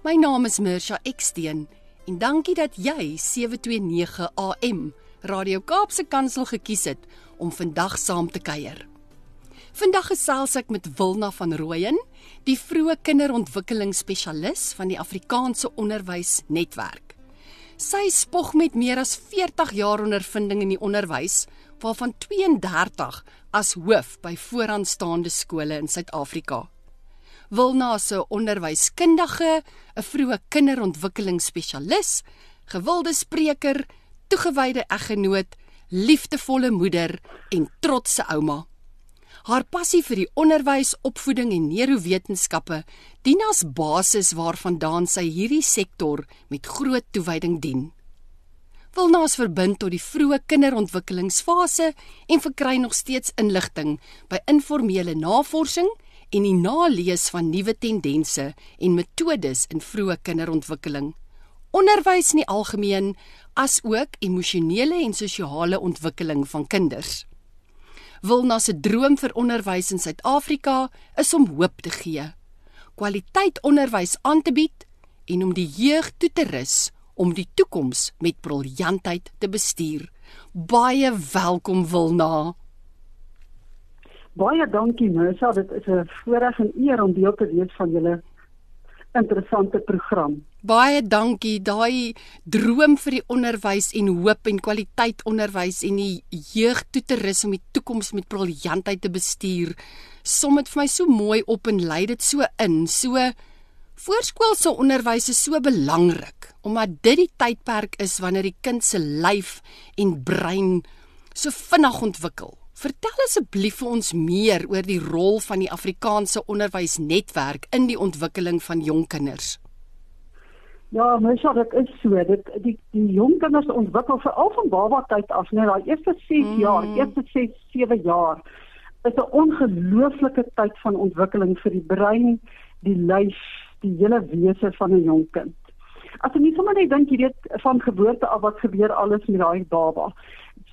My naam is Mirsha Eksteen en dankie dat jy 729 AM Radio Kaapse Kansel gekies het om vandag saam te kuier. Vandag gesels ek met Wilna van Rooyen, die vroeë kinderontwikkelingsspesialis van die Afrikaanse Onderwysnetwerk. Sy spog met meer as 40 jaar ondervinding in die onderwys, waarvan 32 as hoof by vooraanstaande skole in Suid-Afrika. Wilna se onderwyskundige, 'n vroeë kinderontwikkelingsspesialis, gewilde spreker, toegewyde eggenoot, liefdevolle moeder en trotse ouma. Haar passie vir die onderwys, opvoeding en neurowetenskappe dien as basis waarvandaan sy hierdie sektor met groot toewyding dien. Wilna is verbind tot die vroeë kinderontwikkelingsfase en verkry nog steeds inligting by informele navorsing en die nalees van nuwe tendense en metodes in vroeë kinderontwikkeling. Onderwys in die algemeen as ook emosionele en sosiale ontwikkeling van kinders. Wilna se droom vir onderwys in Suid-Afrika is om hoop te gee, kwaliteit onderwys aan te bied en om die jeug toe te rus om die toekoms met briljantheid te bestuur. Baie welkom Wilna. Baie dankie Mersa, dit is 'n voorreg en eer om deel te wees van julle interessante program. Baie dankie. Daai droom vir die onderwys en hoop en kwaliteit onderwys en die jeug toe te rus om die toekoms met briljantheid te bestuur. Som dit vir my so mooi op en lei dit so in. So voorskoolse onderwys is so belangrik omdat dit die tydperk is wanneer die kind se lyf en brein so vinnig ontwikkel. Vertel asseblief vir ons meer oor die rol van die Afrikaanse onderwysnetwerk in die ontwikkeling van jong kinders. Ja, mens sê dit is so, dit die die jong kinders ontwikkel veral van baba tyd af, net daai eerste 6 mm. jaar, eerste 6, 7 jaar is 'n ongelooflike tyd van ontwikkeling vir die brein, die lyf, die hele wese van 'n jong kind. As jy nie sommer net dink jy weet van geboorte af wat gebeur alles met daai baba.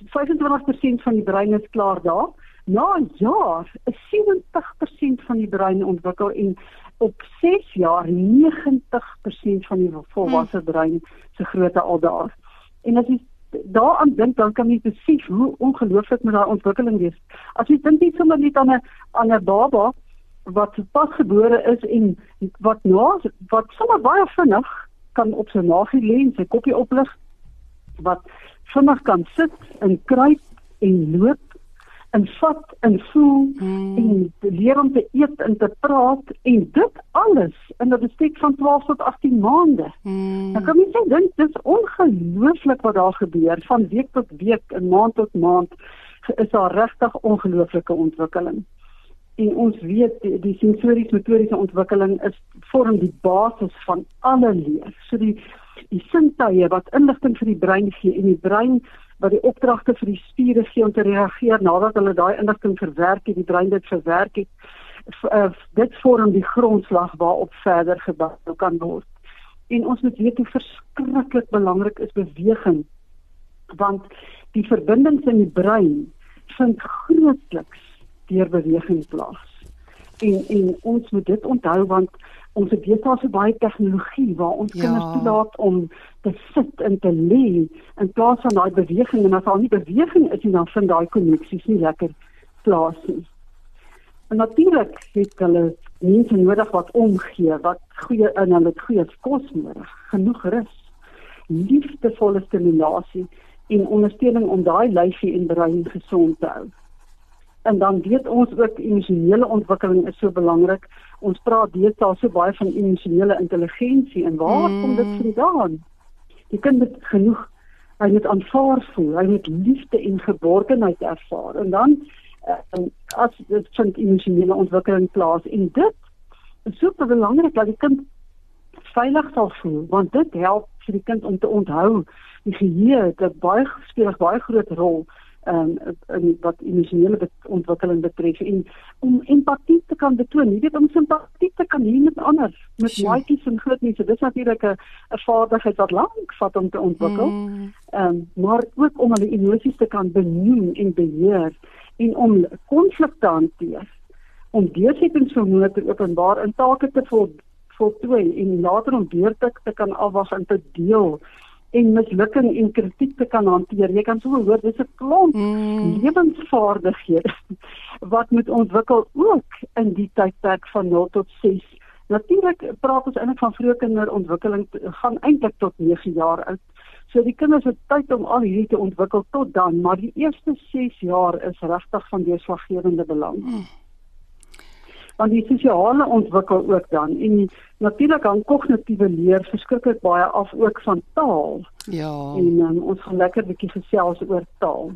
25% van die brein is klaar daar. Na 'n jaar is 70% van die brein ontwikkel en op 6 jaar 90% van die volwasse brein se grootte al daar. En as jy daaraan dink, dan kan jy besef hoe ongelooflik met daai ontwikkeling wees. As jy dink net sommer net aan 'n aan 'n baba wat pasgebore is en wat nou wat sommer baie vinnig kan op sy nagie lê en sy kopie oplig wat vinnig kan sit en kruip en loop en vat en voel hmm. en leer om te eet en te praat en dit alles in 'n bestek van 12 tot 18 maande. Hmm. Dan kan jy sê dink dis ongelooflik wat daar gebeur van week tot week en maand tot maand is daar regtig ongelooflike ontwikkeling. En ons weet die, die sensoriese motoriese ontwikkeling is vorm die basis van alle leer. So die die sintuie wat inligting vir die brein gee en die brein wat die opdragte vir die spiere gee om te reageer nadat hulle daai inligting verwerk het, die brein dit verwerk het. Uh, dit vorm die grondslag waarop verder gebou kan word. En ons moet weet hoe verskriklik belangrik is beweging want die verbindings in die brein vind grootliks deur beweging plaas. En en ons moet dit onthou want ons het besig so baie tegnologie waar ons ja. kinders toelaat om te sit en te lê in plaas van daai beweging en as al nie beweging is nie dan vind daai koneksies nie lekker plaas nie. En natuurlik het hulle mense nodig wat omgee, wat goeie in hulle goeie kos nodig, genoeg rus, liefdevolle stimulasie en ondersteuning om daai lyfie en brein gesond te hou. En dan weet ons ook emosionele ontwikkeling is so belangrik. Ons praat deesdae so baie van emosionele intelligensie en waar mm. kom dit vandaan? Jy kan dit genoeg hy moet aanvaar voel, hy moet liefde en geborgenheid ervaar. En dan uh, as dit vind emosionele ontwikkeling plaas en dit is super belangrik dat die kind veilig sal voel want dit help vir die kind om te onthou die geheue dit baie speel baie groot rol um, in wat emosionele ontwikkeling betref en om empatie te kan betoon, jy weet om simpatie te kan hê met ander, met maatjies en groot mense. Dis natuurlik 'n 'n vaardigheid wat lank vat om te ontwikkel. Mm. Ehm mm. um, maar ook om hulle emosies te kan benoem en beheer en om konflikte te hanteer. Om deursettingsvermoë te openbaar en take te vol voltooi en later om deur te kan afwas en te deel en mislukking en kritiek te kan hanteer. Jy kan so hoor dis 'n klomp mm. lewensvaardighede wat moet ontwikkel ook in die tydperk van 0 tot 6. Natuurlik praat ons eintlik van vroeë kinderontwikkeling gaan eintlik tot 9 jaar oud. So die kinders het tyd om al hierdie te ontwikkel tot dan, maar die eerste 6 jaar is regtig van deurslaggewende belang. Mm want die sosiale ontwikkel ook dan en natuurlik aan kognitiewe leer verskriklik baie af ook van taal. Ja. En um, ons gaan lekker bietjie gesels oor taal.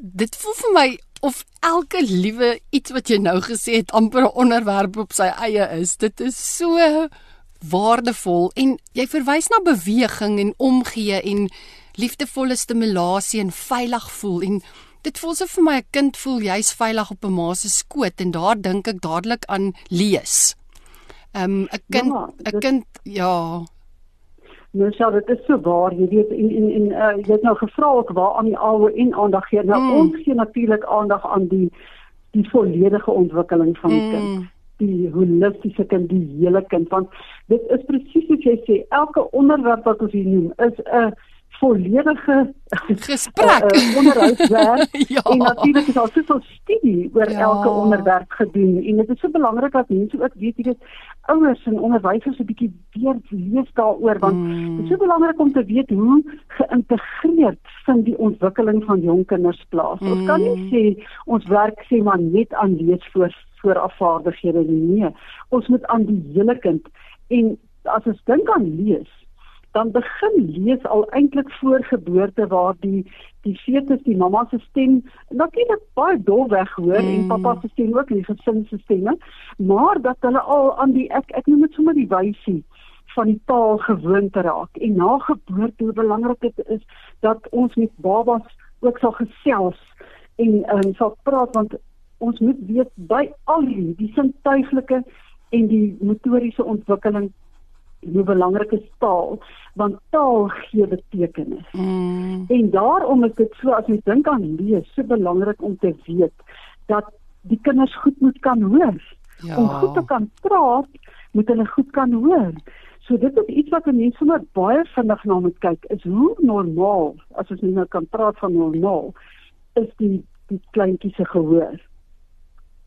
Dit voel vir my of elke liewe iets wat jy nou gesê het amper 'n onderwerp op sy eie is. Dit is so waardevol en jy verwys na beweging en omgee en liefdevolle stimulasie en veilig voel en Dit voel so vir my 'n kind voel jy's veilig op 'n ma se skoot en daar dink ek dadelik aan lees. Ehm um, 'n kind 'n ja, kind ja. Nou sou dit is so waar, jy weet in in in uh, jy het nou gevra ook waar aan die alwe en aandag gee. Nou mm. ons gee natuurlik aandag aan die die volledige ontwikkeling van die mm. kind die holistiese kind die hele kind want dit is presies soos jy sê elke onderwerp wat ons hier noem is 'n volledige gesprek uh, uh, onderhoudswerk ja. en natuurlik is daar soveel studie oor ja. elke onderwerp gedoen en dit is so belangrik dat mense ook weet jy weet ouers en onderwysers 'n bietjie weer lees daaroor want mm. dit is so belangrik om te weet hoe geïntegreerd vind die ontwikkeling van jong kinders plaas. Mm. Ons kan nie mm. sê ons werk sê maar net aan lees voor voor afvaardighede nie. Ons moet aan die hele kind en as ons dink aan lees dan begin lees al eintlik voor geboorte waar die die fetus die mamma se stem natuurlik baie dofweg hoor mm. en pappa se stem ook die gesin se stemme maar dat hulle al aan die ek ek noem dit sommer die wysie van die taal gewoond raak en na geboorte hoe belangrik dit is dat ons met babas ook sal gesels en um, sal praat want ons moet weet by al die die sintuiglike en die motoriese ontwikkeling hoe belangrik is taal want taal gee betekenis. Mm. En daarom is dit so as jy dink aan lees, so belangrik om te weet dat die kinders goed moet kan hoor. Ja. Om goed te kan praat, moet hulle goed kan hoor. So dit is iets wat mense sommer baie vinnig na moet kyk is hoe normaal as ons nou kan praat van normaal is die die kleintjies se gehoor.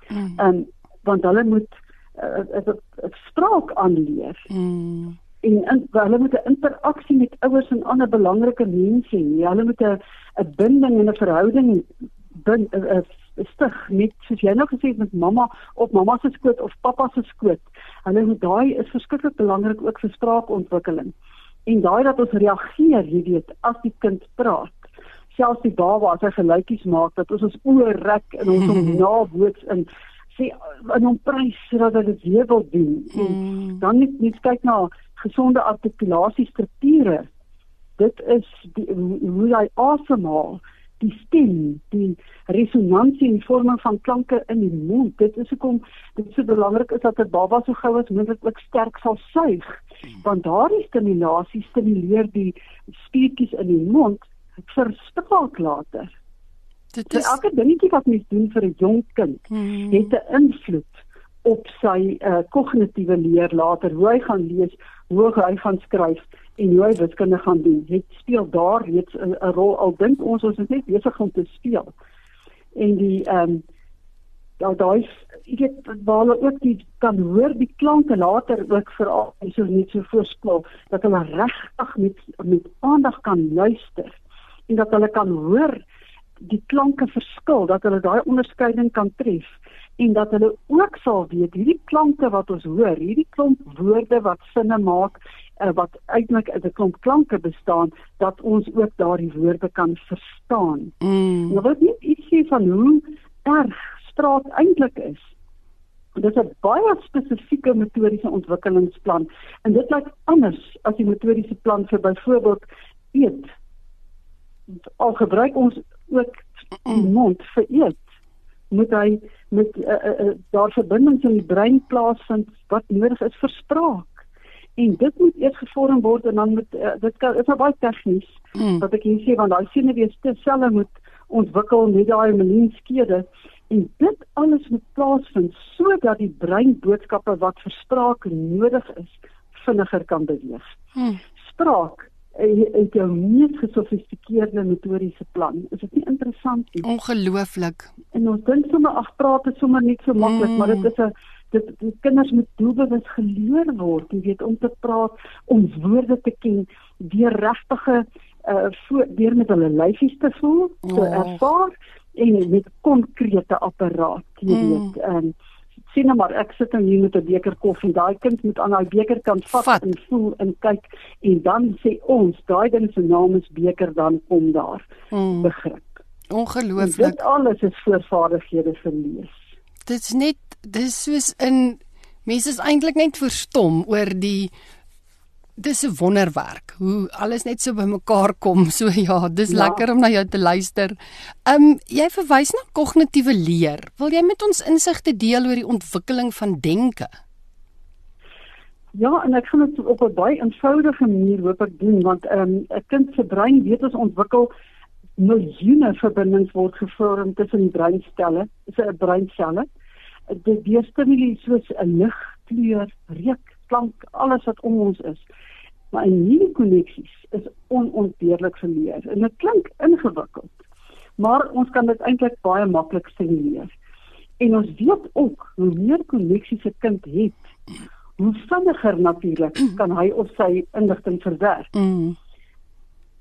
Mm. En want hulle moet uh, is dit spraak aanleer. Mm. En in, hulle moet 'n interaksie met ouers en ander belangrike mense hê. Hulle moet 'n 'n binding en 'n verhouding bin uh, stig met soos jy nou gesê het met mamma op mamma se skoot of pappa se skoot. Hulle moet daai is verskriklik belangrik ook vir spraakontwikkeling. En daai dat ons reageer, jy weet, as die kind praat selfs die baba as hy geluitjies maak dat ons ons oë rek en ons hom naboots in sê in hom prys sodat hy dit weer wil doen. Mm. Dan net net kyk na gesonde artikulasiestrukture. Dit is die, hoe hy asemhaal, die stem, die resonansie in vorme van klanke in die mond. Dit is hoekom dit so belangrik is dat 'n baba so gou as moontlik ook sterk sal suig, want daardie stimulasie stimuleer die spiertjies in die mond vir spraak later. Dit is so elke dingetjie wat mens doen vir 'n jong kind hmm. het 'n invloed op sy uh, kognitiewe leer later, hoe hy gaan lees, hoe hy gaan skryf en hoe hy wiskunde gaan doen. Dit speel daar reeds 'n rol al dink ons ons is net besig om te speel. En die ehm um, daar daai ek weet waar hulle ook die kan hoor die klanke later ook veral so net so voorspel dat hulle regtig met met aandag kan luister en dat hulle kan hoor die klanke verskil dat hulle daai onderskeiding kan tref en dat hulle ook sal weet hierdie klanke wat ons hoor, hierdie klomp woorde wat sinne maak, uh, wat eintlik uit 'n klomp klanke bestaan, dat ons ook daardie woorde kan verstaan. Mm. Nou wat net iets sê van hoe erg straat eintlik is. Dit is 'n baie spesifieke metodiese ontwikkelingsplan en dit lyk anders as die metodiese plan vir byvoorbeeld eet. Al gebruik ons ook die mond vir eet, moet hy met uh, uh, uh, daar verbindings in die brein plaasvind wat nodig is vir spraak. En dit moet eers gevorm word en dan moet uh, dit kan is nou baie tegnies mm. wat ek hier sê want daai senuweestelsel moet ontwikkel met daai melienskede en dit alles moet plaasvind sodat die brein boodskappe wat vir spraak nodig is vinniger kan beweeg. Hmm. Spraak is jou mees gesofistikeerde metodiese plan. Is dit nie interessant nie? Ongelooflik. En ons dink sommer ag praat is sommer net so maklik, hmm. maar dit is 'n dit die kinders moet doelbewus geleer word, jy weet om te praat, om woorde te ken, deur regtige uh voor deur met hulle lyfies te voel, te oh. ervaar en met konkrete apparaat, jy mm. weet. Ehm um, sien nou maar ek sit nou hier met 'n beker koffie. Daai kind moet aan daai beker kan vat, vat en voel en kyk en dan sê ons, daai ding se naam is beker dan kom daar. Mm. Begrip. Ongelooflik. Dit alles is voorvaardighede vir lees. Dit is net dis soos in mense is eintlik net verstom oor die Dis 'n wonderwerk hoe alles net so bymekaar kom. So ja, dis ja. lekker om na jou te luister. Ehm um, jy verwys na kognitiewe leer. Wil jy met ons insigte deel oor die ontwikkeling van denke? Ja, en ek gaan dit op 'n baie eenvoudige manier hoop ek doen want ehm um, 'n kind se brein weet ons ontwikkel miljoene verbindings word gevorm tussen breinstelle, is 'n breinselle. Dit deur stimule soos 'n lig, kleur, reuk, klank, alles wat om ons is. Maar in hierdie koneksies is onontbeerlik geleer en dit klink ingewikkeld maar ons kan dit eintlik baie maklik simuleer. En ons weet ook hoe meer koneksies 'n kind het hoe vinniger natuurlik kan hy of sy inligting verwerk. Mm.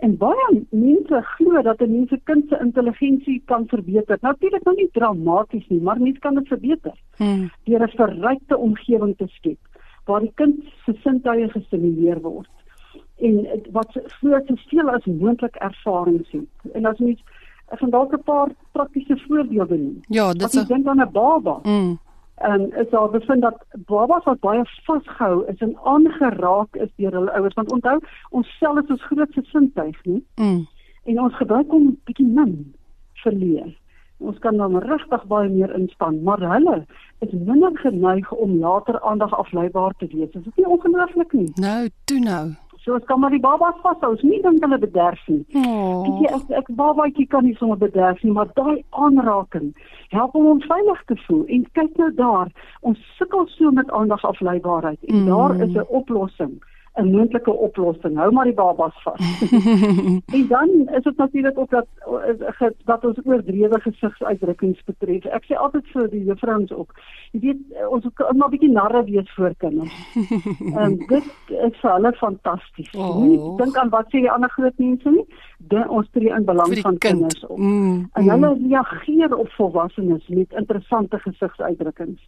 en baie mense glo dat 'n mens se kind se intelligensie kan verbeter. Natuurlik nou nie dramaties nie maar mens kan dit verbeter. Mm. deur 'n verrykte omgewing te skep waar die kind se sintuie gestimuleer word en wat voor te veel as moontlik ervaring sien. En as mens ek gaan dalk 'n paar praktiese voorbeelde noem. Ja, dit is dink aan 'n baba. Mm. En is daar bevind dat babas wat baie vasgehou is en aangeraak is deur hulle ouers want onthou ons self is ons grootste sintuig, nie? Mm. En ons gebruik hom bietjie min verleer. Ons kan dan regtig baie meer inspann, maar hulle is minder geneig om later aandag afleibaar te wees. Is dit nie ongelooflik nie? Nou, toe nou. So as kan maar die babas vashou, nie dink hulle bederf nie. Oh. Ek ek, ek babatjie kan nie sommer bederf nie, maar daai aanraking help hom om veilig te voel. En kyk nou daar, ons sukkel so met aandagafleibaarheid en mm. daar is 'n oplossing. 'n moontlike oplossing. Hou maar die babas vas. en dan is dit natuurlik ook dat dat ons oordrewe gesigsuitdrukkings betref. Ek sê altyd vir die juffrouens ook. Jy weet ons moet maar 'n bietjie narre wees voor kinders. En dit is vir hulle fantasties. Oh. Dink aan wat sê die ander groot mense nie? Dit ons tree in belang van kind. kinders op. Mm. En hulle reageer op volwassenes met interessante gesigsuitdrukkings.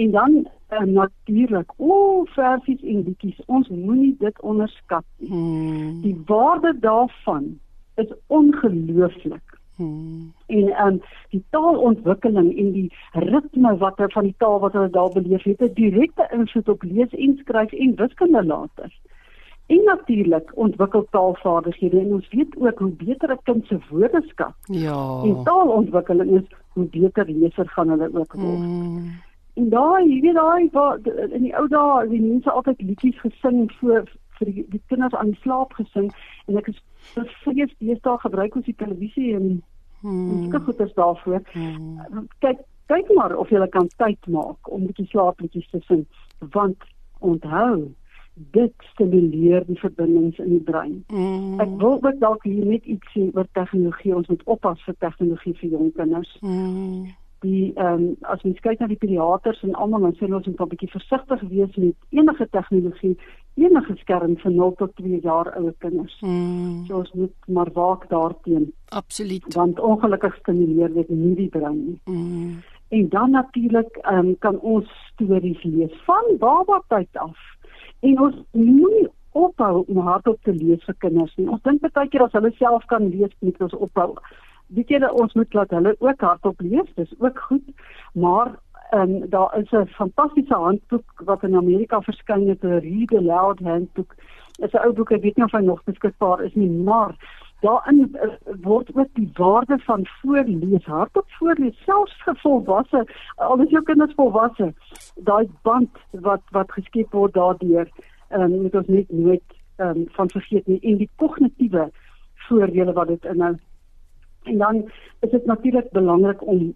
En dan uh, natuurlik, o, oh, versies en liedjies. Ons moenie dit onderskat nie. Hmm. Die waarde daarvan is ongelooflik. Hmm. En um, die taalontwikkeling en die ritme wat hulle van die taal wat hulle daar beleef het, het direkte invloed op lees en skryf en wiskunde later. En natuurlik ontwikkel taalvaardighede en ons weet ook hoe beter 'n kind se woordeskat. Ja. En taalontwikkeling is hoe beter leser gaan hulle ook word. Hmm. En daai, jy weet daai wat in die ou dae, die mense altyd liedjies gesing vir vir die, die kinders aan die slaap gesing en ek is vrees deesdae gebruik ons die televisie en hmm. ek goed is daarvoor. Hmm. Kyk, kyk maar of jy kan tyd maak om bietjie slaapliedjies te sing want onthou dit stimuleer die verbindings in die brein. Mm. Ek wil ook dalk hier net iets sê oor tegnologie. Ons moet oppas vir tegnologie vir jong kinders. Mm die ehm um, as mens kyk na die pediaters en almal dan sê ons moet 'n bietjie versigtig wees met enige tegnologie, enige skerm vir 0 tot 2 jaar oue kinders. Mm. So ons moet maar waak daarteenoor. Absoluut. Want ongelukkig stimuleer dit nie die brein nie. Mm. En dan natuurlik ehm um, kan ons stories lees van baba tyd af. En ons moenie ophou om hardop te lees vir kinders nie. Ons dink baie keer as hulle self kan lees, moet ons ophou weet dat ons moet laat hulle ook hardop lees, dis ook goed, maar En daar is 'n fantastiese handboek wat in Amerika verskyn het, 'n Read Aloud handboek. Dit is 'n ou boek, ek weet nie of hy nog beskikbaar is nie, maar daarin uh, word ook die waarde van voorlees, hardop voorlees, selfs vir volwasse, al is jou kinders volwasse, daai band wat wat geskep word daardeur, ehm um, moet ons net nooit ehm um, van vergeet nie en die kognitiewe voordele wat dit inhou. En dan is dit natuurlik belangrik om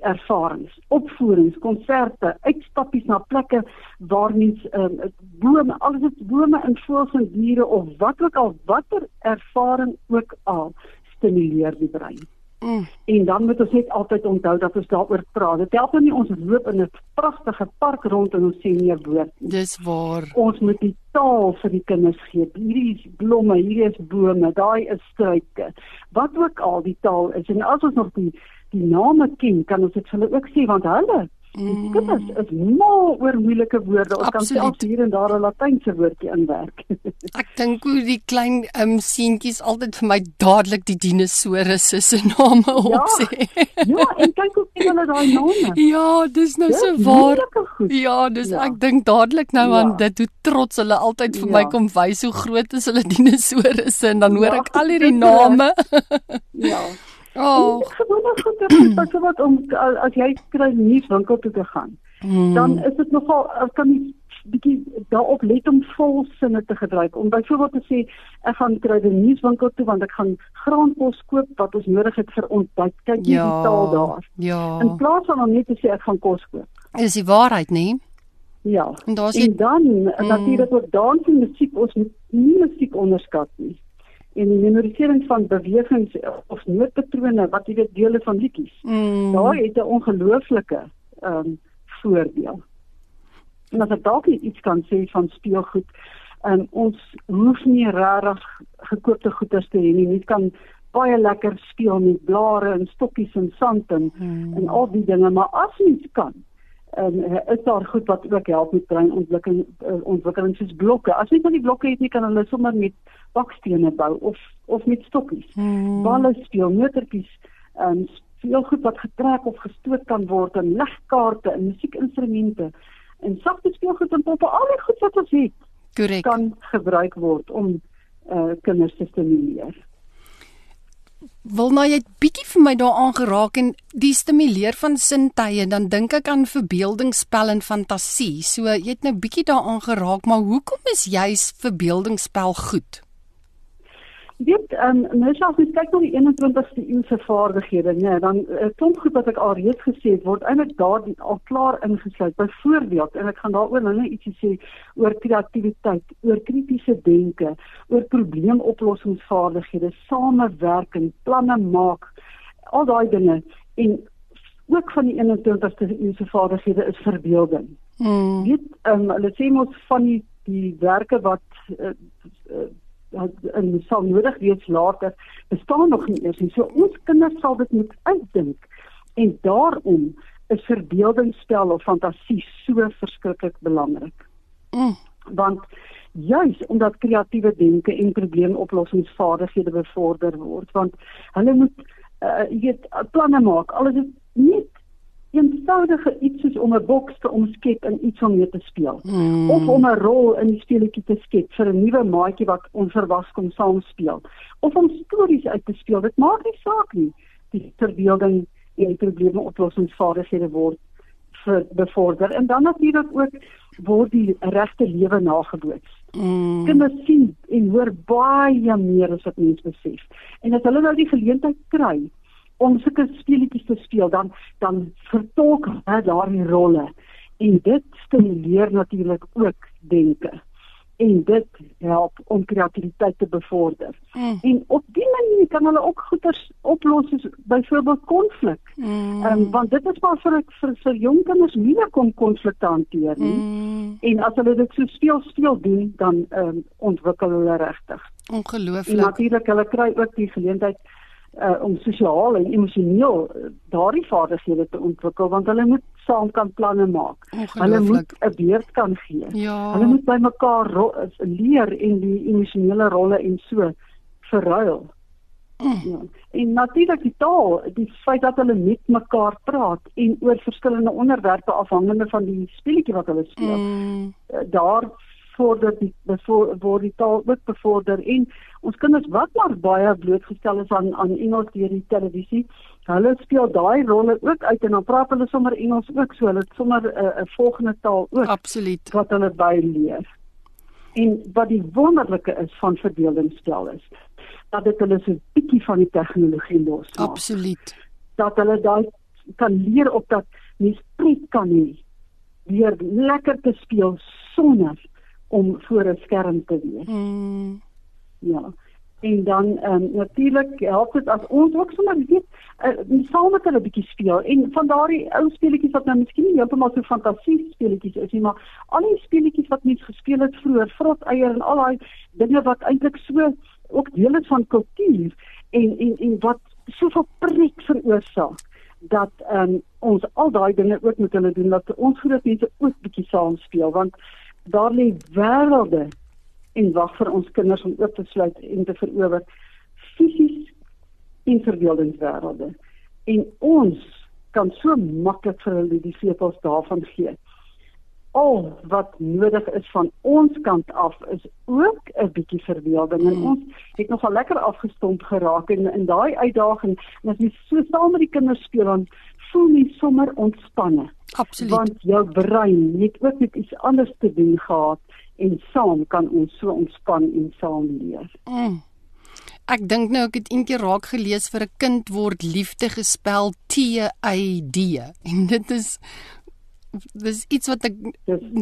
ervarings, opvoerings, konserte, uitstappies na plekke waar mens um, bome, alles dit bome en voëls en diere of wat ook al watter ervaring ook al stimuleer die brein. Mm. En dan moet ons net altyd onthou dat ons daaroor praat. Dit help nie ons loop in 'n pragtige park rond en ons sê nie 'n woord nie. Dis waar. Ons moet die taal vir die kinders gee. Hierdie is blomme, hierdie is bome, daai is struike. Wat ook al die taal is en as ons nog die die name ken, kan ons dit vir hulle ook sê want hulle Mm. Kinders is mal oor moeilike woorde. Ons kan selfs hier en daar 'n latynse woordjie inwerk. Ek dink hoe die klein ehm um, seentjies altyd vir my dadelik die dinosourusse se name ja, opsê. ja, en kyk hoe ken hulle daai name. Ja, dis nou dis so waar. Ja, dis ja. ek dink dadelik nou ja. aan dit hoe trots hulle altyd vir ja. my kom wys hoe groot is hulle dinosourusse en dan hoor ja, ek al hierdie name. ja. Oh. Gewone goede byvoorbeeld om as jy kry nuuswinkel toe te gaan. Hmm. Dan is dit nogal kan jy bietjie daarop let om volsinne te gebruik. Om byvoorbeeld te sê ek gaan kry die nuuswinkel toe want ek gaan graankos koop wat ons nodig het vir ontbyt. Kyk jy ja, die taal daar. Ja. In plaas van om net te sê ek gaan kos koop. Is die waarheid nie? Ja. En, en dan mm. natuurlik ook dans en musiek ons nie musiek onderskat nie en die memorisering van bewegings of noodpatrone wat jy weet dele van liedjies. Mm. Daar het 'n ongelooflike ehm um, voordeel. En as ek dalk iets kan sê van speelgoed, um, ons hoef nie regtig gekoopte goeder te hê nie. Jy kan baie lekker speel met blare en stokkies en sand en mm. en al die dinge, maar as jy kan en um, is daar goed wat ook help met breinontwikkeling uh, ontwikkeling soos blokke. As jy van die blokke het, jy kan hulle sommer met bakstene bou of of met stokkies. Hmm. Balle speel, motortjies, ehm um, veel goed wat getrek of gestoot kan word en legkaarte en musiekinstrumente en sagte speelgoed en poppe, al die goed wat ons het. Correct. kan gebruik word om uh, kinders te stimuleer. Wil nou jy bietjie vir my daaraan geraak en die stimuleer van sintuie dan dink ek aan verbeeldingsspel en fantasie. So jy het nou bietjie daaraan geraak, maar hoekom is juis verbeeldingsspel goed? Dit ehm um, nou as ons kyk na die 21ste eeu se vaardighede, nee, dan 'n uh, eh, klomp goed wat ek al reeds gesê het word eintlik daar al klaar ingesluit. Byvoorbeeld, en ek gaan daaroor nou net ietsie sê oor kreatiwiteit, oor kritiese denke, oor probleemoplossingsvaardighede, samewerking, planne maak, al daai dinge en ook van die 21ste eeu se vaardighede is verbeelding. Hmm. Dit ehm um, hulle sê mos van die die werke wat uh, uh, en sal nodig wees later bestaan nog nie eers nie. So ons kinders sal dit moet uitdink en daarom is verbeeldingsspel of fantasie so verskriklik belangrik. Mm. Want juis omdat kreatiewe denke en probleemoplossingsvaardighede bevorder word, want hulle moet uh, jy weet planne maak. Alles is nie eenvoudige iets soos om 'n boks te omskep en iets om mee te speel. Hmm. of om 'n rol in die speletjie te skep vir 'n nuwe maatjie wat onverwags kom saam speel of om stories uit te speel. Dit maak nie saak nie. Die verbeelding en probleme oplossingsvaardighede word vir bevorder. En dan natuurlik ook word die regte lewe nageboots mm. kinders sien en hoor baie meer as wat mense besef. En as hulle nou die geleentheid kry om sulke speletjies te speel dan dan vertolk hy daardie rolle en dit stimuleer natuurlik ook denke en dit help om kreatiwiteit te bevorder. Mm. En op die manier kan hulle ook goeders oplos soos byvoorbeeld konflik. Mm. Um, want dit is maar vir vir, vir jong kinders moeilik om konflikte hanteer nie. Mm. En as hulle dit so speel speel doen dan um, ontwikkel hulle regtig. Ongelooflik. Natuurlik hulle kry ook die geleentheid uh, om sosiaal en emosioneel uh, daardie vaardighede te ontwikkel want hulle moet saam kan planne maak. Hulle moet 'n beurt kan gee. Ja. Hulle moet by mekaar leer en die emosionele rolle en so verruil. Mm. Ja. En natuurlik die taal, die feit dat hulle met mekaar praat en oor verskillende onderwerpe afhangende van die speletjie wat hulle speel. Mm. Daar vorder die word die taal ook bevorder en ons kinders wat maar baie blootgestel is aan aan Engels deur die televisie, hulle speel daai rolle ook uit en dan praat hulle sommer Engels ook so, hulle het sommer 'n uh, 'n volgende taal ook. Absoluut. Wat hulle byleer. En wat die wonderlike is van verdeelingsspel is dat dit hulle so 'n bietjie van die tegnologie losmaak. Absoluut. Dat hulle daai kan leer op dat mens pret kan hê weer lekker te speel sonder om voor 'n skerm te wees. Mm. Ja. En dan ehm um, natuurlik help dit as ons ook sommer weet uh, saam met hulle bietjie speel en van daardie ou speletjies wat nou miskien nie heeltemal so fantasie speletjies is nie, maar al die speletjies wat mens gespeel het vroeër, vrot eier en al daai dinge wat eintlik so ook deel is van kultuur en en en wat soveel pret veroorsaak dat um, ons al daai dinge ook moet hulle doen dat ons groot mense ook bietjie saam speel want daar lê wêrelde en wag vir ons kinders om oop te sluit en te verower. Fisies en verbeeldingswêrelde. En ons kan so maklik vir hulle die sleutels daarvan gee al wat nodig is van ons kant af is ook 'n bietjie verbeelding en mm. ons het nogal lekker afgestomp geraak en in daai uitdaging en as jy so saam met die kinders speel dan voel jy sommer ontspanne. Absoluut. Want jou brein het ook net iets anders te doen gehad en saam kan ons so ontspan en saam leer. Mm. Ek dink nou ek het eendag raak gelees vir 'n kind word liefde gespel T Y D en dit is dis iets wat ek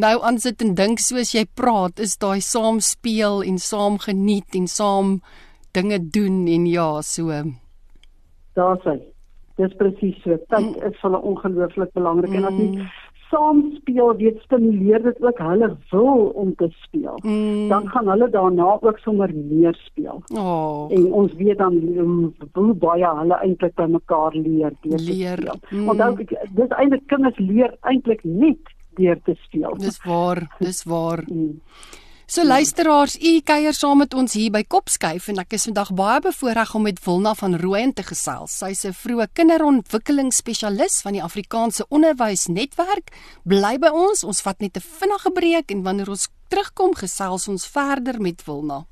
nou aan sit en dink soos jy praat is daai saam speel en saam geniet en saam dinge doen en ja so daar's hy dis presies so tyd mm. is vir hulle ongelooflik belangrik mm. en as jy mm saam speel weet stimuleer dit ook hulle wil om te speel. Mm. Dan gaan hulle daarna ook sommer meer speel. Oh. En ons weet dan hoe baie hulle eintlik by mekaar leer deur te speel. Mm. Onthou dis eintlik kinders leer eintlik net deur te speel. Dis waar, dis waar. Mm. So luisteraars, u kuier saam met ons hier by Kopskyf en ek is vandag baie bevoorreg om met Wilna van Rooyen te gesels. Sy's 'n vroeë kinderontwikkelingsspesialis van die Afrikaanse Onderwysnetwerk. Bly by ons, ons vat net 'n vinnige breek en wanneer ons terugkom, gesels ons verder met Wilna.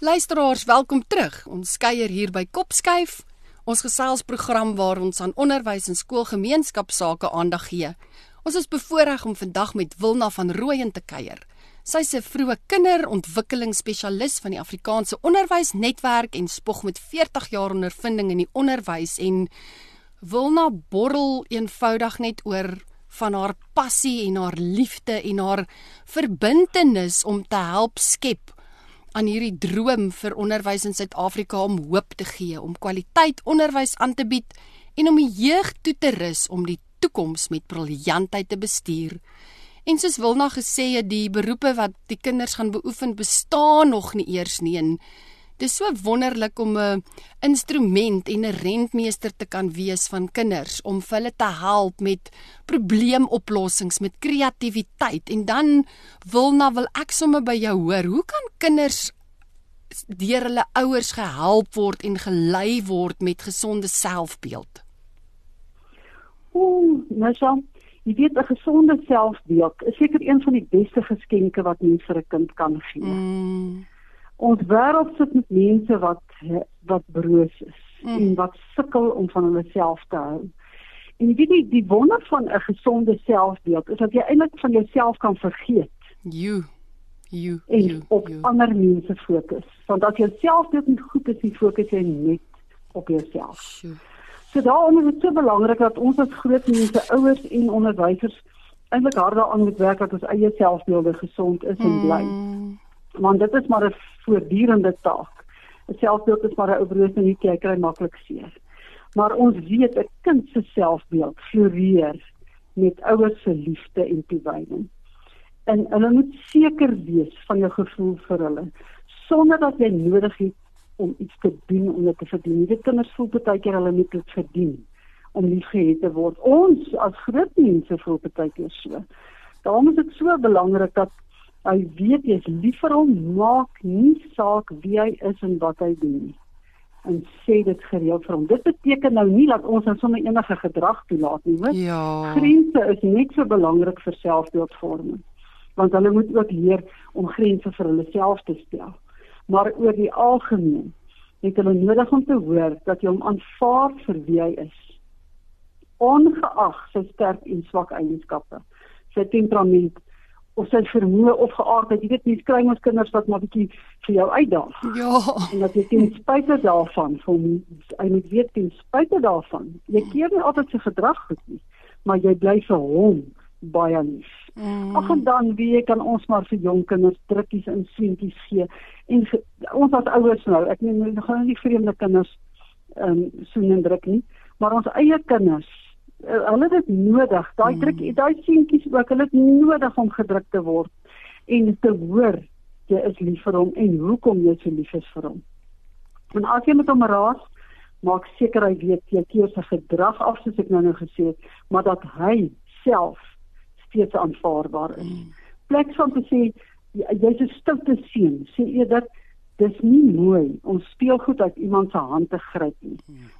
Luisteraars, welkom terug. Ons kuier hier by Kopskyf, ons geselsprogram waar ons aan onderwys en skoolgemeenskapsake aandag gee. Ons is bevoorreg om vandag met Wilna van Rooyen te kuier. Sy's 'n vroeë kinderontwikkelingsspesialis van die Afrikaanse Onderwysnetwerk en spog met 40 jaar ondervinding in die onderwys en wil na borrel eenvoudig net oor van haar passie en haar liefde en haar verbintenis om te help skep aan hierdie droom vir onderwys in Suid-Afrika om hoop te gee, om kwaliteit onderwys aan te bied en om die jeug toe te rus om die toekoms met briljantheid te bestuur. En soos Wilna gesê het, die beroepe wat die kinders gaan beoefen bestaan nog nie eers nie en dis so wonderlik om 'n instrument en 'n rentmeester te kan wees van kinders om vir hulle te help met probleemoplossings, met kreatiwiteit. En dan Wilna, wil ek sommer by jou hoor, hoe kan kinders deur hulle ouers gehelp word en gelei word met gesonde selfbeeld? Ooh, nou so Jy weet 'n gesonde selfbeeld is seker een van die beste geskenke wat mens vir 'n kind kan gee. Mm. Ons wêreld sit met mense wat wat broos is mm. en wat sukkel om van hulle self te hou. En jy weet die, die wonder van 'n gesonde selfbeeld is dat jy eintlik van jouself kan vergeet. You you en you, op you. ander mense fokus. Want as jou selfbeeld nie goed is, jy fokus jy net op jouself. Sure. So daarom is dit so belangrik dat ons as groot mense, ouers en onderwysers eintlik hard daaraan moet werk dat ons eie selfbeelde gesond is en bly. Mm. Want dit is maar 'n voortdurende taak. 'n Selfbeeld is maar 'n ou broos en jy kry maklik seer. Maar ons weet 'n kind se selfbeeld floreer met ouers se liefde en toewyding. En hulle moet seker wees van jou gevoel vir hulle sonder dat jy nodig het om iets te doen om dit te verdien. Die kinders voel baie keer hulle moet dit verdien om liefgehad te word. Ons as groot mense voel baie keer so. Daarom is dit so belangrik dat hy weet jy's lief vir hom, maak nie saak wie hy is en wat hy doen nie. en sê dit gereeld vir hom. Dit beteken nou nie dat ons dan sommer enige gedrag toelaat nie, hoor. Ja. Grense is net so belangrik vir selfbeeldvorming. Want hulle moet ook leer om grense vir hulle self te stel. Maar oor die algemeen het hulle nodig om te hoor dat jy hom aanvaar vir wie hy is. Ongeag sy sterk en swak eienskappe, sy temperament of sy vermoë of geaardheid. Jy weet, mens kry ons kinders wat maar bietjie vir jou uitdaag. Ja. En dat jy ten spyte daarvan vir hom hy moet weet ten spyte daarvan, jy keer nie altyd sy gedrag goed nie, maar jy bly vir hom baie lief. Mm. Ag en dan wie kan ons maar vir jong kinders drukkies en seentjies gee. En ge, ons as ouers nou, ek meen ons gaan nie vreemde kinders ehm um, soen en druk nie, maar ons eie kinders uh, hulle het nodig. Daai druk, daai seentjies ook, hulle het nodig om gedruk te word en te hoor jy is lief vir hom en hoekom jy so lief is vir hom. En as jy met hom raas, maak seker hy weet jy keer sy gedrag af soos ek nou nou gesê het, maar dat hy self steeds aanvaarbaar is. Plek van te sê jy- jy's 'n stoute seun, sê eerder dis nie mooi om speelgoed uit iemand se hand te gryp nie.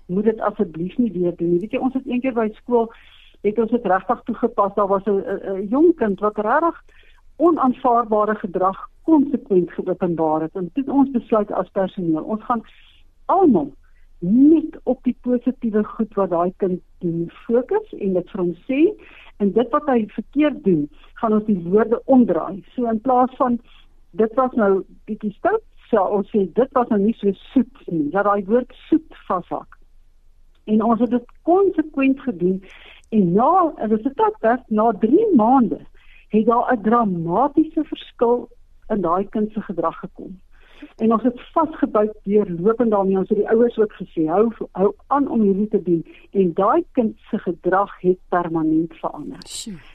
Moet dit asseblief nie weer doen nie. Weet jy, ons het eendag by skool het ons dit regtig toegepas. Daar was 'n jong kind wat regtig onaanvaarbare gedrag konsekwent geopenbaar het. En dit ons besluit as personeel, ons gaan almal net op die positiewe goed wat daai kind doen fokus en dit vir hom sê en dit wat hy verkeerd doen, gaan ons die woorde omdraai. So in plaas van dit was nou bietjie stout, so ons sê dit was nou nie so soet nie. Dat daai woord soet vashak. En ons het dit konsekwent gedoen en na dit is tydperk na 3 maande het daar 'n dramatiese verskil in daai kind se gedrag gekom. En ons het vasgebyt deur lopend daarmee ons het die ouers ook gesê hou hou aan om hierdie te doen en daai kind se gedrag het permanent verander.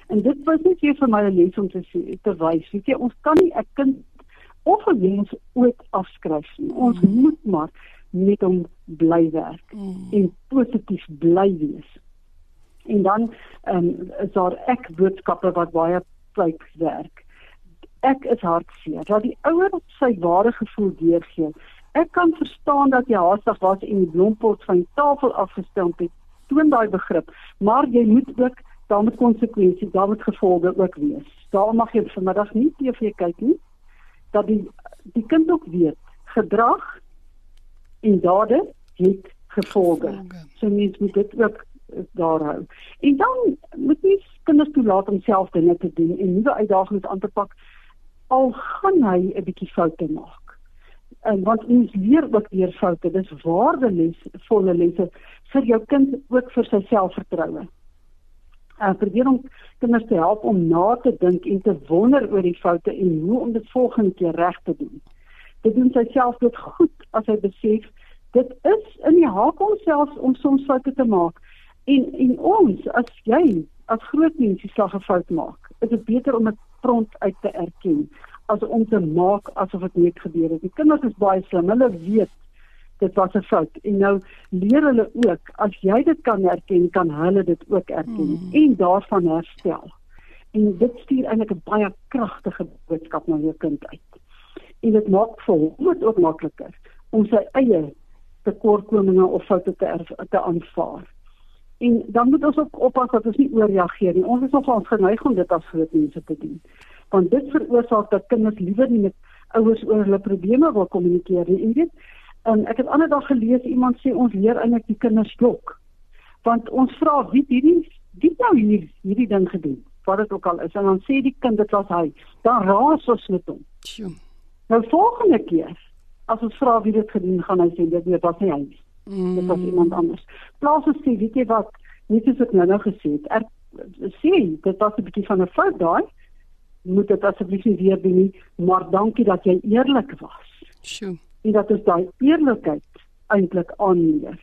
En dit was net weer vir my 'n les om te sê te wys. Weet jy, ons kan nie 'n kind of 'n mens ooit afskryf nie. Ons mm. moet maar met hom bly werk Mm. en positief bly wees. En dan ehm um, is daar ek boodskappe wat baie tyd werk. Ek is hartseer dat die ouer sy ware gevoel deurgee. Ek kan verstaan dat jy haastig was en die blompot van die tafel afgestamp het. Toon daai begrip, maar jy moet ook daar moet konsekwensies, daar moet gevolge ook wees. Daar mag jy vanmiddag nie TV kyk nie. Dat die die kind ook weet gedrag en dade het gevolge. So mens moet dit ook eh, daar hou. En dan moet jy kinders toelaat om self dinge te doen en nuwe uitdagings aan te pak al gaan hy 'n bietjie foute maak. En want ons leer ook weer foute. Dis waardeles volle lesse vir jou kind ook vir sy selfvertroue. Uh probeer om kinders te help om na te dink en te wonder oor die foute en hoe om dit volgende keer reg te doen. Dit doen sy self dit goed as hy besef dit is in die haak homself om soms foute te maak. En en ons as jy as groot mens die slag 'n fout maak, is dit beter om dit prompt uit te erken as om te maak asof dit net gebeur het. Die kinders is baie slim. Hulle weet dit was 'n fout. En nou leer hulle ook as jy dit kan erken, kan hulle dit ook erken Mm. en daarvan herstel. En dit stuur eintlik 'n baie kragtige boodskap na jou kind uit. En dit maak vir hom ook makliker om sy eie tekortkominge of foute te te aanvaar. En dan moet ons ook oppas dat ons nie ooreageer nie. Ons is nogal geneig om dit as groot mense te doen. Want dit veroorsaak dat kinders liewer nie met ouers oor hulle probleme wil kommunikeer nie. En weet, um, ek het ander dag gelees iemand sê ons leer eintlik die kinders jok. Want ons vra wie hierdie wie nou hier hierdie ding gedoen? Wat dit ook al is en dan sê die kind dit was hy. Dan raas ons met hom. Sjoe. Nou volgende keer as ons vra wie dit gedoen gaan hy sê dit was nie hy nie. Dit was iemand anders. Plaas ons sê weet jy wat nie soos ek nou nou gesê het. Er, sê dit was 'n bietjie van 'n fout daai. Moet dit asseblief nie weer doen nie, maar dankie dat jy eerlik was. Sjoe. En dat ons daai eerlikheid eintlik aanleer.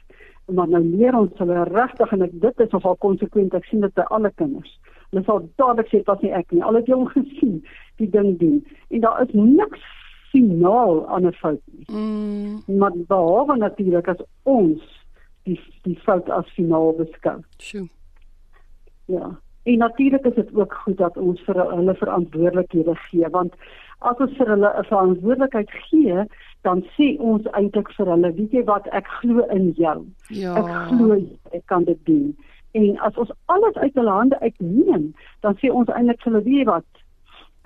Maar nou leer ons hulle regtig en ek, dit is nogal konsekwent. Ek sien dit by alle kinders. Hulle sal dadelik sê dit was nie ek nie. Al het jy hom gesien die ding doen. En daar is niks finaal aan 'n fout nie. Mm. Maar behalwe natuurlik as ons die die fout as finaal beskou. Sjoe. Ja. En natuurlik is dit ook goed dat ons vir hulle verantwoordelikhede gee want as ons vir hulle 'n verantwoordelikheid gee, dan sê ons eintlik vir hulle, weet jy wat, ek glo in jou. Ja. Ek glo ek kan dit doen. En as ons alles uit hulle hande uitneem, dan sê ons eintlik vir hulle, weet jy wat,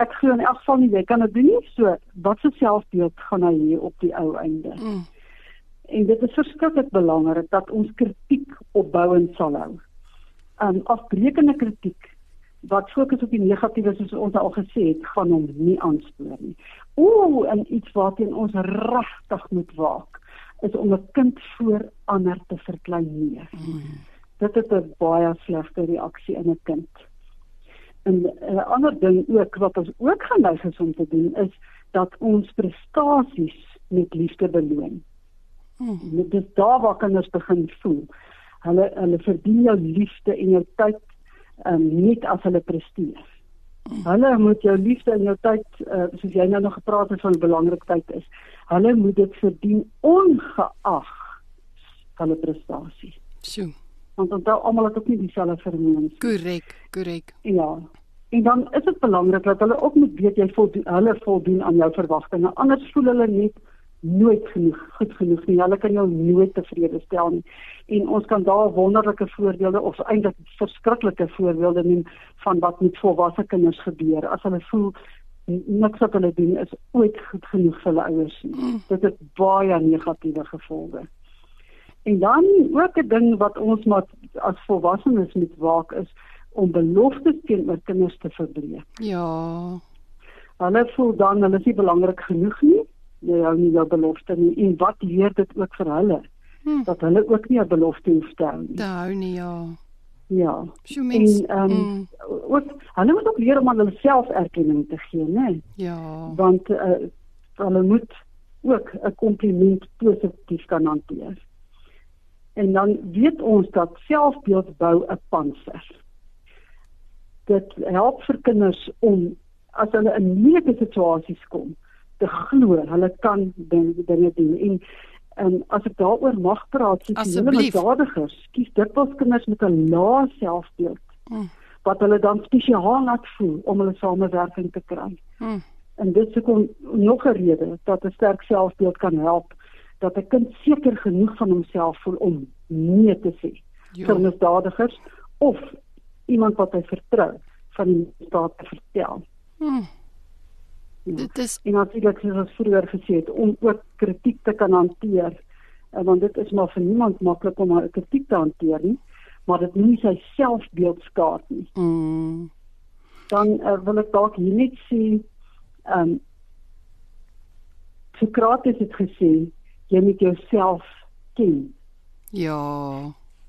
ek glo in elk geval nie jy kan dit doen nie. So, wat se selfbeeld gaan hy hier op die ou einde? Mm. En dit is verskriklik belangrik dat ons kritiek opbouend sal hou. Um afbreekende kritiek wat fokus op die negatiewe soos ons al gesê het, gaan hom nie aanspoor nie. Ooh, en iets waarteen ons regtig moet waak is om 'n kind voor ander te verkleineer. Mm. Dit is 'n baie slegte reaksie in 'n kind. En 'n ander ding ook wat ons ook gaan lei om te doen is dat ons prestasies met liefde beloon. Hmm. Dit is daar waar kinders begin voel. Hulle hulle verdien jou liefde en jou tyd um, net as hulle presteer. Hmm. Hulle moet jou liefde en jou tyd uh, soos jy nou nog gepraat het van belangrikheid is. Hulle moet dit verdien ongeag hulle prestasie. Sjoe want onthou almal het ook nie dieselfde vermoëns. Korrek, korrek. Ja. En dan is dit belangrik dat hulle ook moet weet jy voldoen hulle voldoen aan jou verwagtinge. Anders voel hulle net nooit genoeg, goed genoeg nie. Hulle kan jou nooit tevrede stel nie. En ons kan daar wonderlike voorbeelde of eintlik verskriklike voorbeelde neem van wat met volwasse kinders gebeur as hulle voel niks wat hulle doen is ooit goed genoeg vir hulle ouers nie. Mm. Dit het baie negatiewe gevolge. En dan ook 'n ding wat ons maar as volwassenes moet waak is om beloftes teenoor kinders te verbreek. Ja. Hulle voel dan hulle is nie belangrik genoeg nie. Jy hou nie jou belofte nie. En wat leer dit ook vir hulle? Hm. Dat hulle ook nie 'n belofte hoef te hou nie. Te hou nie, ja. Ja. So mens, en ehm um, mm. ook hulle moet ook leer om aan hulle self erkenning te gee, né? Ja. Want uh, hulle moet ook 'n kompliment positief kan hanteer en dan weet ons dat selfbeeld bou 'n panser. Dit help vir kinders om as hulle in moeilike situasies kom te glo hulle kan dinge dinge doen en en as ek daaroor mag praat sê hulle met dadigers kies dit was kinders met 'n lae selfbeeld mm. wat hulle dan spesiaal laat voel om hulle samewerking te kry. Mm. En dit is ook nog 'n rede dat 'n sterk selfbeeld kan help dat 'n kind seker genoeg van homself voel om nee te sê jo. vir misdadigers of iemand wat hy vertrou van die misdaad te vertel. Hmm. Ja. Dit is en natuurlik soos ons vroeër gesê het om ook kritiek te kan hanteer en want dit is maar vir niemand maklik om 'n kritiek te hanteer nie maar dit nie sy selfbeeld skaad nie. Mm. Dan uh, wil ek dalk hier net sê ehm um, Sokrates het gesê jy moet jouself ken. Ja.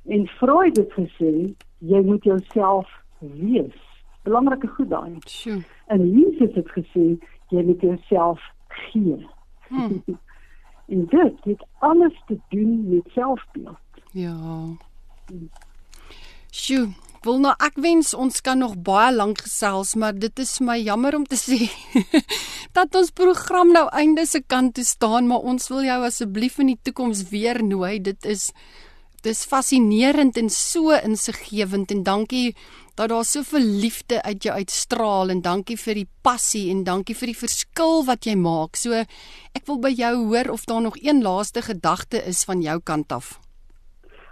En Freud het gesê jy moet jouself wees. Belangrike goed daai. Sjoe. En Jesus het gesê jy moet jouself gee. Hmm. en dit het alles te doen met selfbeeld. Ja. Sjoe, wil nou ek wens ons kan nog baie lank gesels, maar dit is my jammer om te sê dat ons program nou einde se kant toe staan, maar ons wil jou asseblief in die toekoms weer nooi. Dit is dis fascinerend en so insiggewend en dankie dat daar soveel liefde uit jou uitstraal en dankie vir die passie en dankie vir die verskil wat jy maak. So ek wil by jou hoor of daar nog een laaste gedagte is van jou kant af.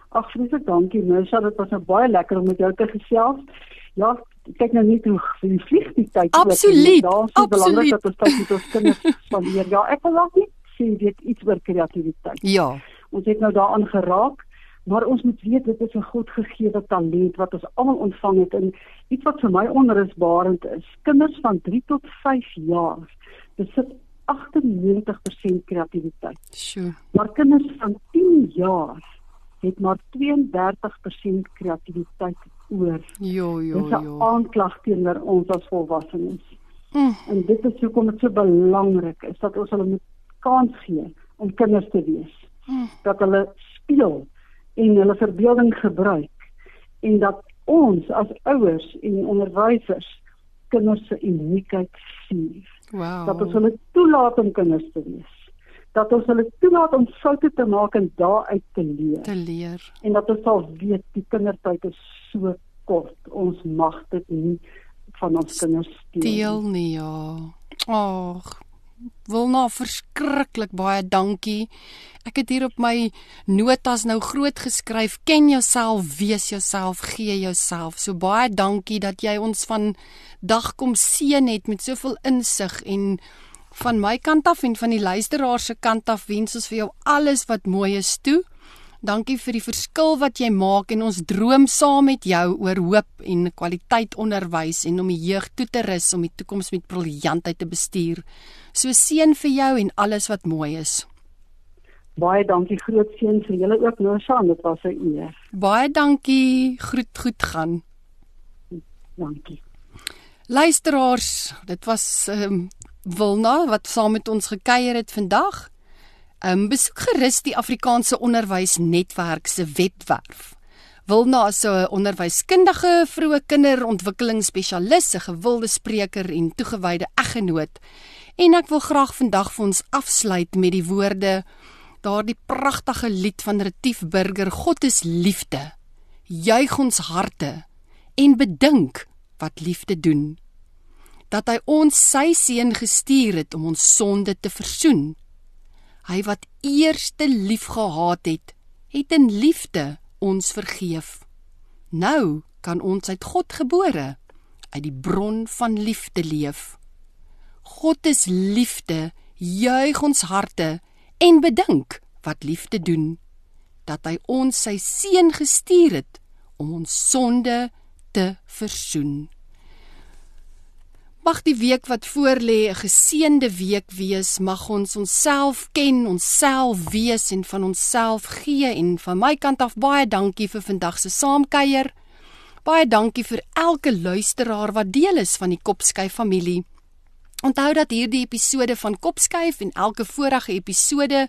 Ag, vreeslik dankie, Mersha, dit was nou baie lekker om met jou te gesels. Ja, kyk nou net hoe die vlieg die tyd. Absoluut. Daar is belangrik dat ons tyd met ons kinders spandeer. Ja, ek wil ook net sê dit iets oor kreatiwiteit. Ja. Ons het nou daaraan geraak, maar ons moet weet dit is 'n godgegewe talent wat ons almal ontvang het en iets wat vir my onrusbarend is. Kinders van 3 tot 5 jaar besit 98% kreatiwiteit. Sjoe. Maar kinders van 10 jaar het maar 32% kreatiwiteit oor. Jo jo jo. Dis 'n aanklag teenoor ons as volwassenes. Mm. En dit is hoekom dit so belangrik is dat ons hulle moet kans gee om kinders te wees. Mm. Dat hulle speel en hulle verbeelding gebruik en dat ons as ouers en onderwysers kinders se uniekheid sien. Wow. Dat ons hulle toelaat om kinders te wees dat ons hulle toelaat om foute te maak en daaruit te leer. Te leer. En dat ons sal weet die kindertyd is so kort. Ons mag dit nie van ons kinders steel nie. Ja. Ag. Wilna, verskriklik baie dankie. Ek het hier op my notas nou groot geskryf: Ken jouself, wees jouself, gee jouself. So baie dankie dat jy ons van dag kom seën het met soveel insig en van my kant af en van die luisteraar se kant af wens ons vir jou alles wat mooi is toe. Dankie vir die verskil wat jy maak en ons droom saam met jou oor hoop en kwaliteit onderwys en om die jeug toe te rus om die toekoms met briljantheid te bestuur. So seën vir jou en alles wat mooi is. Baie dankie groot seën vir julle ook Nosa, dit was 'n eer. Baie dankie, groet goed gaan. Dankie. Luisteraars, dit was um, Wilna wat saam met ons gekuier het vandag. Um, besoek gerus die Afrikaanse Onderwysnetwerk se webwerf. Wilna is 'n onderwyskundige, vroeë kinderontwikkelingsspesialis, 'n gewilde spreker en toegewyde eggenoot. En ek wil graag vandag vir ons afsluit met die woorde daardie pragtige lied van Retief Burger, God is liefde. Juig ons harte en bedink wat liefde doen. Dat hy ons sy seun gestuur het om ons sonde te versoen Hy wat eerste lief gehad het, het in liefde ons vergeef. Nou kan ons uit God gebore uit die bron van liefde leef. God is liefde, juig ons harte en bedink wat liefde doen dat hy ons sy seun gestuur het om ons sonde te versoen. Mag die week wat voorlê 'n geseënde week wees. Mag ons onsself ken, onsself wees en van onsself gee en van my kant af baie dankie vir vandag se saamkuier. Baie dankie vir elke luisteraar wat deel is van die Kopskyf familie. Onthou dat hierdie episode van Kopskyf en elke vorige episode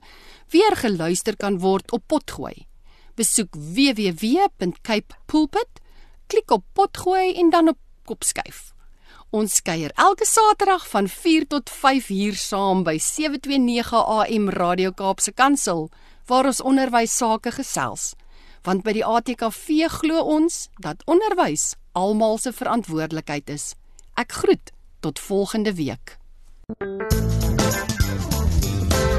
weer geluister kan word op Potgooi. Besoek www.capepulpit, klik op Potgooi en dan op Kopskyf. Ons kuier elke Saterdag van 4 tot 5 hier saam by 729 AM Radio Kaapse Kansel waar ons onderwys sake gesels. Want by die ATKV glo ons dat onderwys almal se verantwoordelikheid is. Ek groet tot volgende week.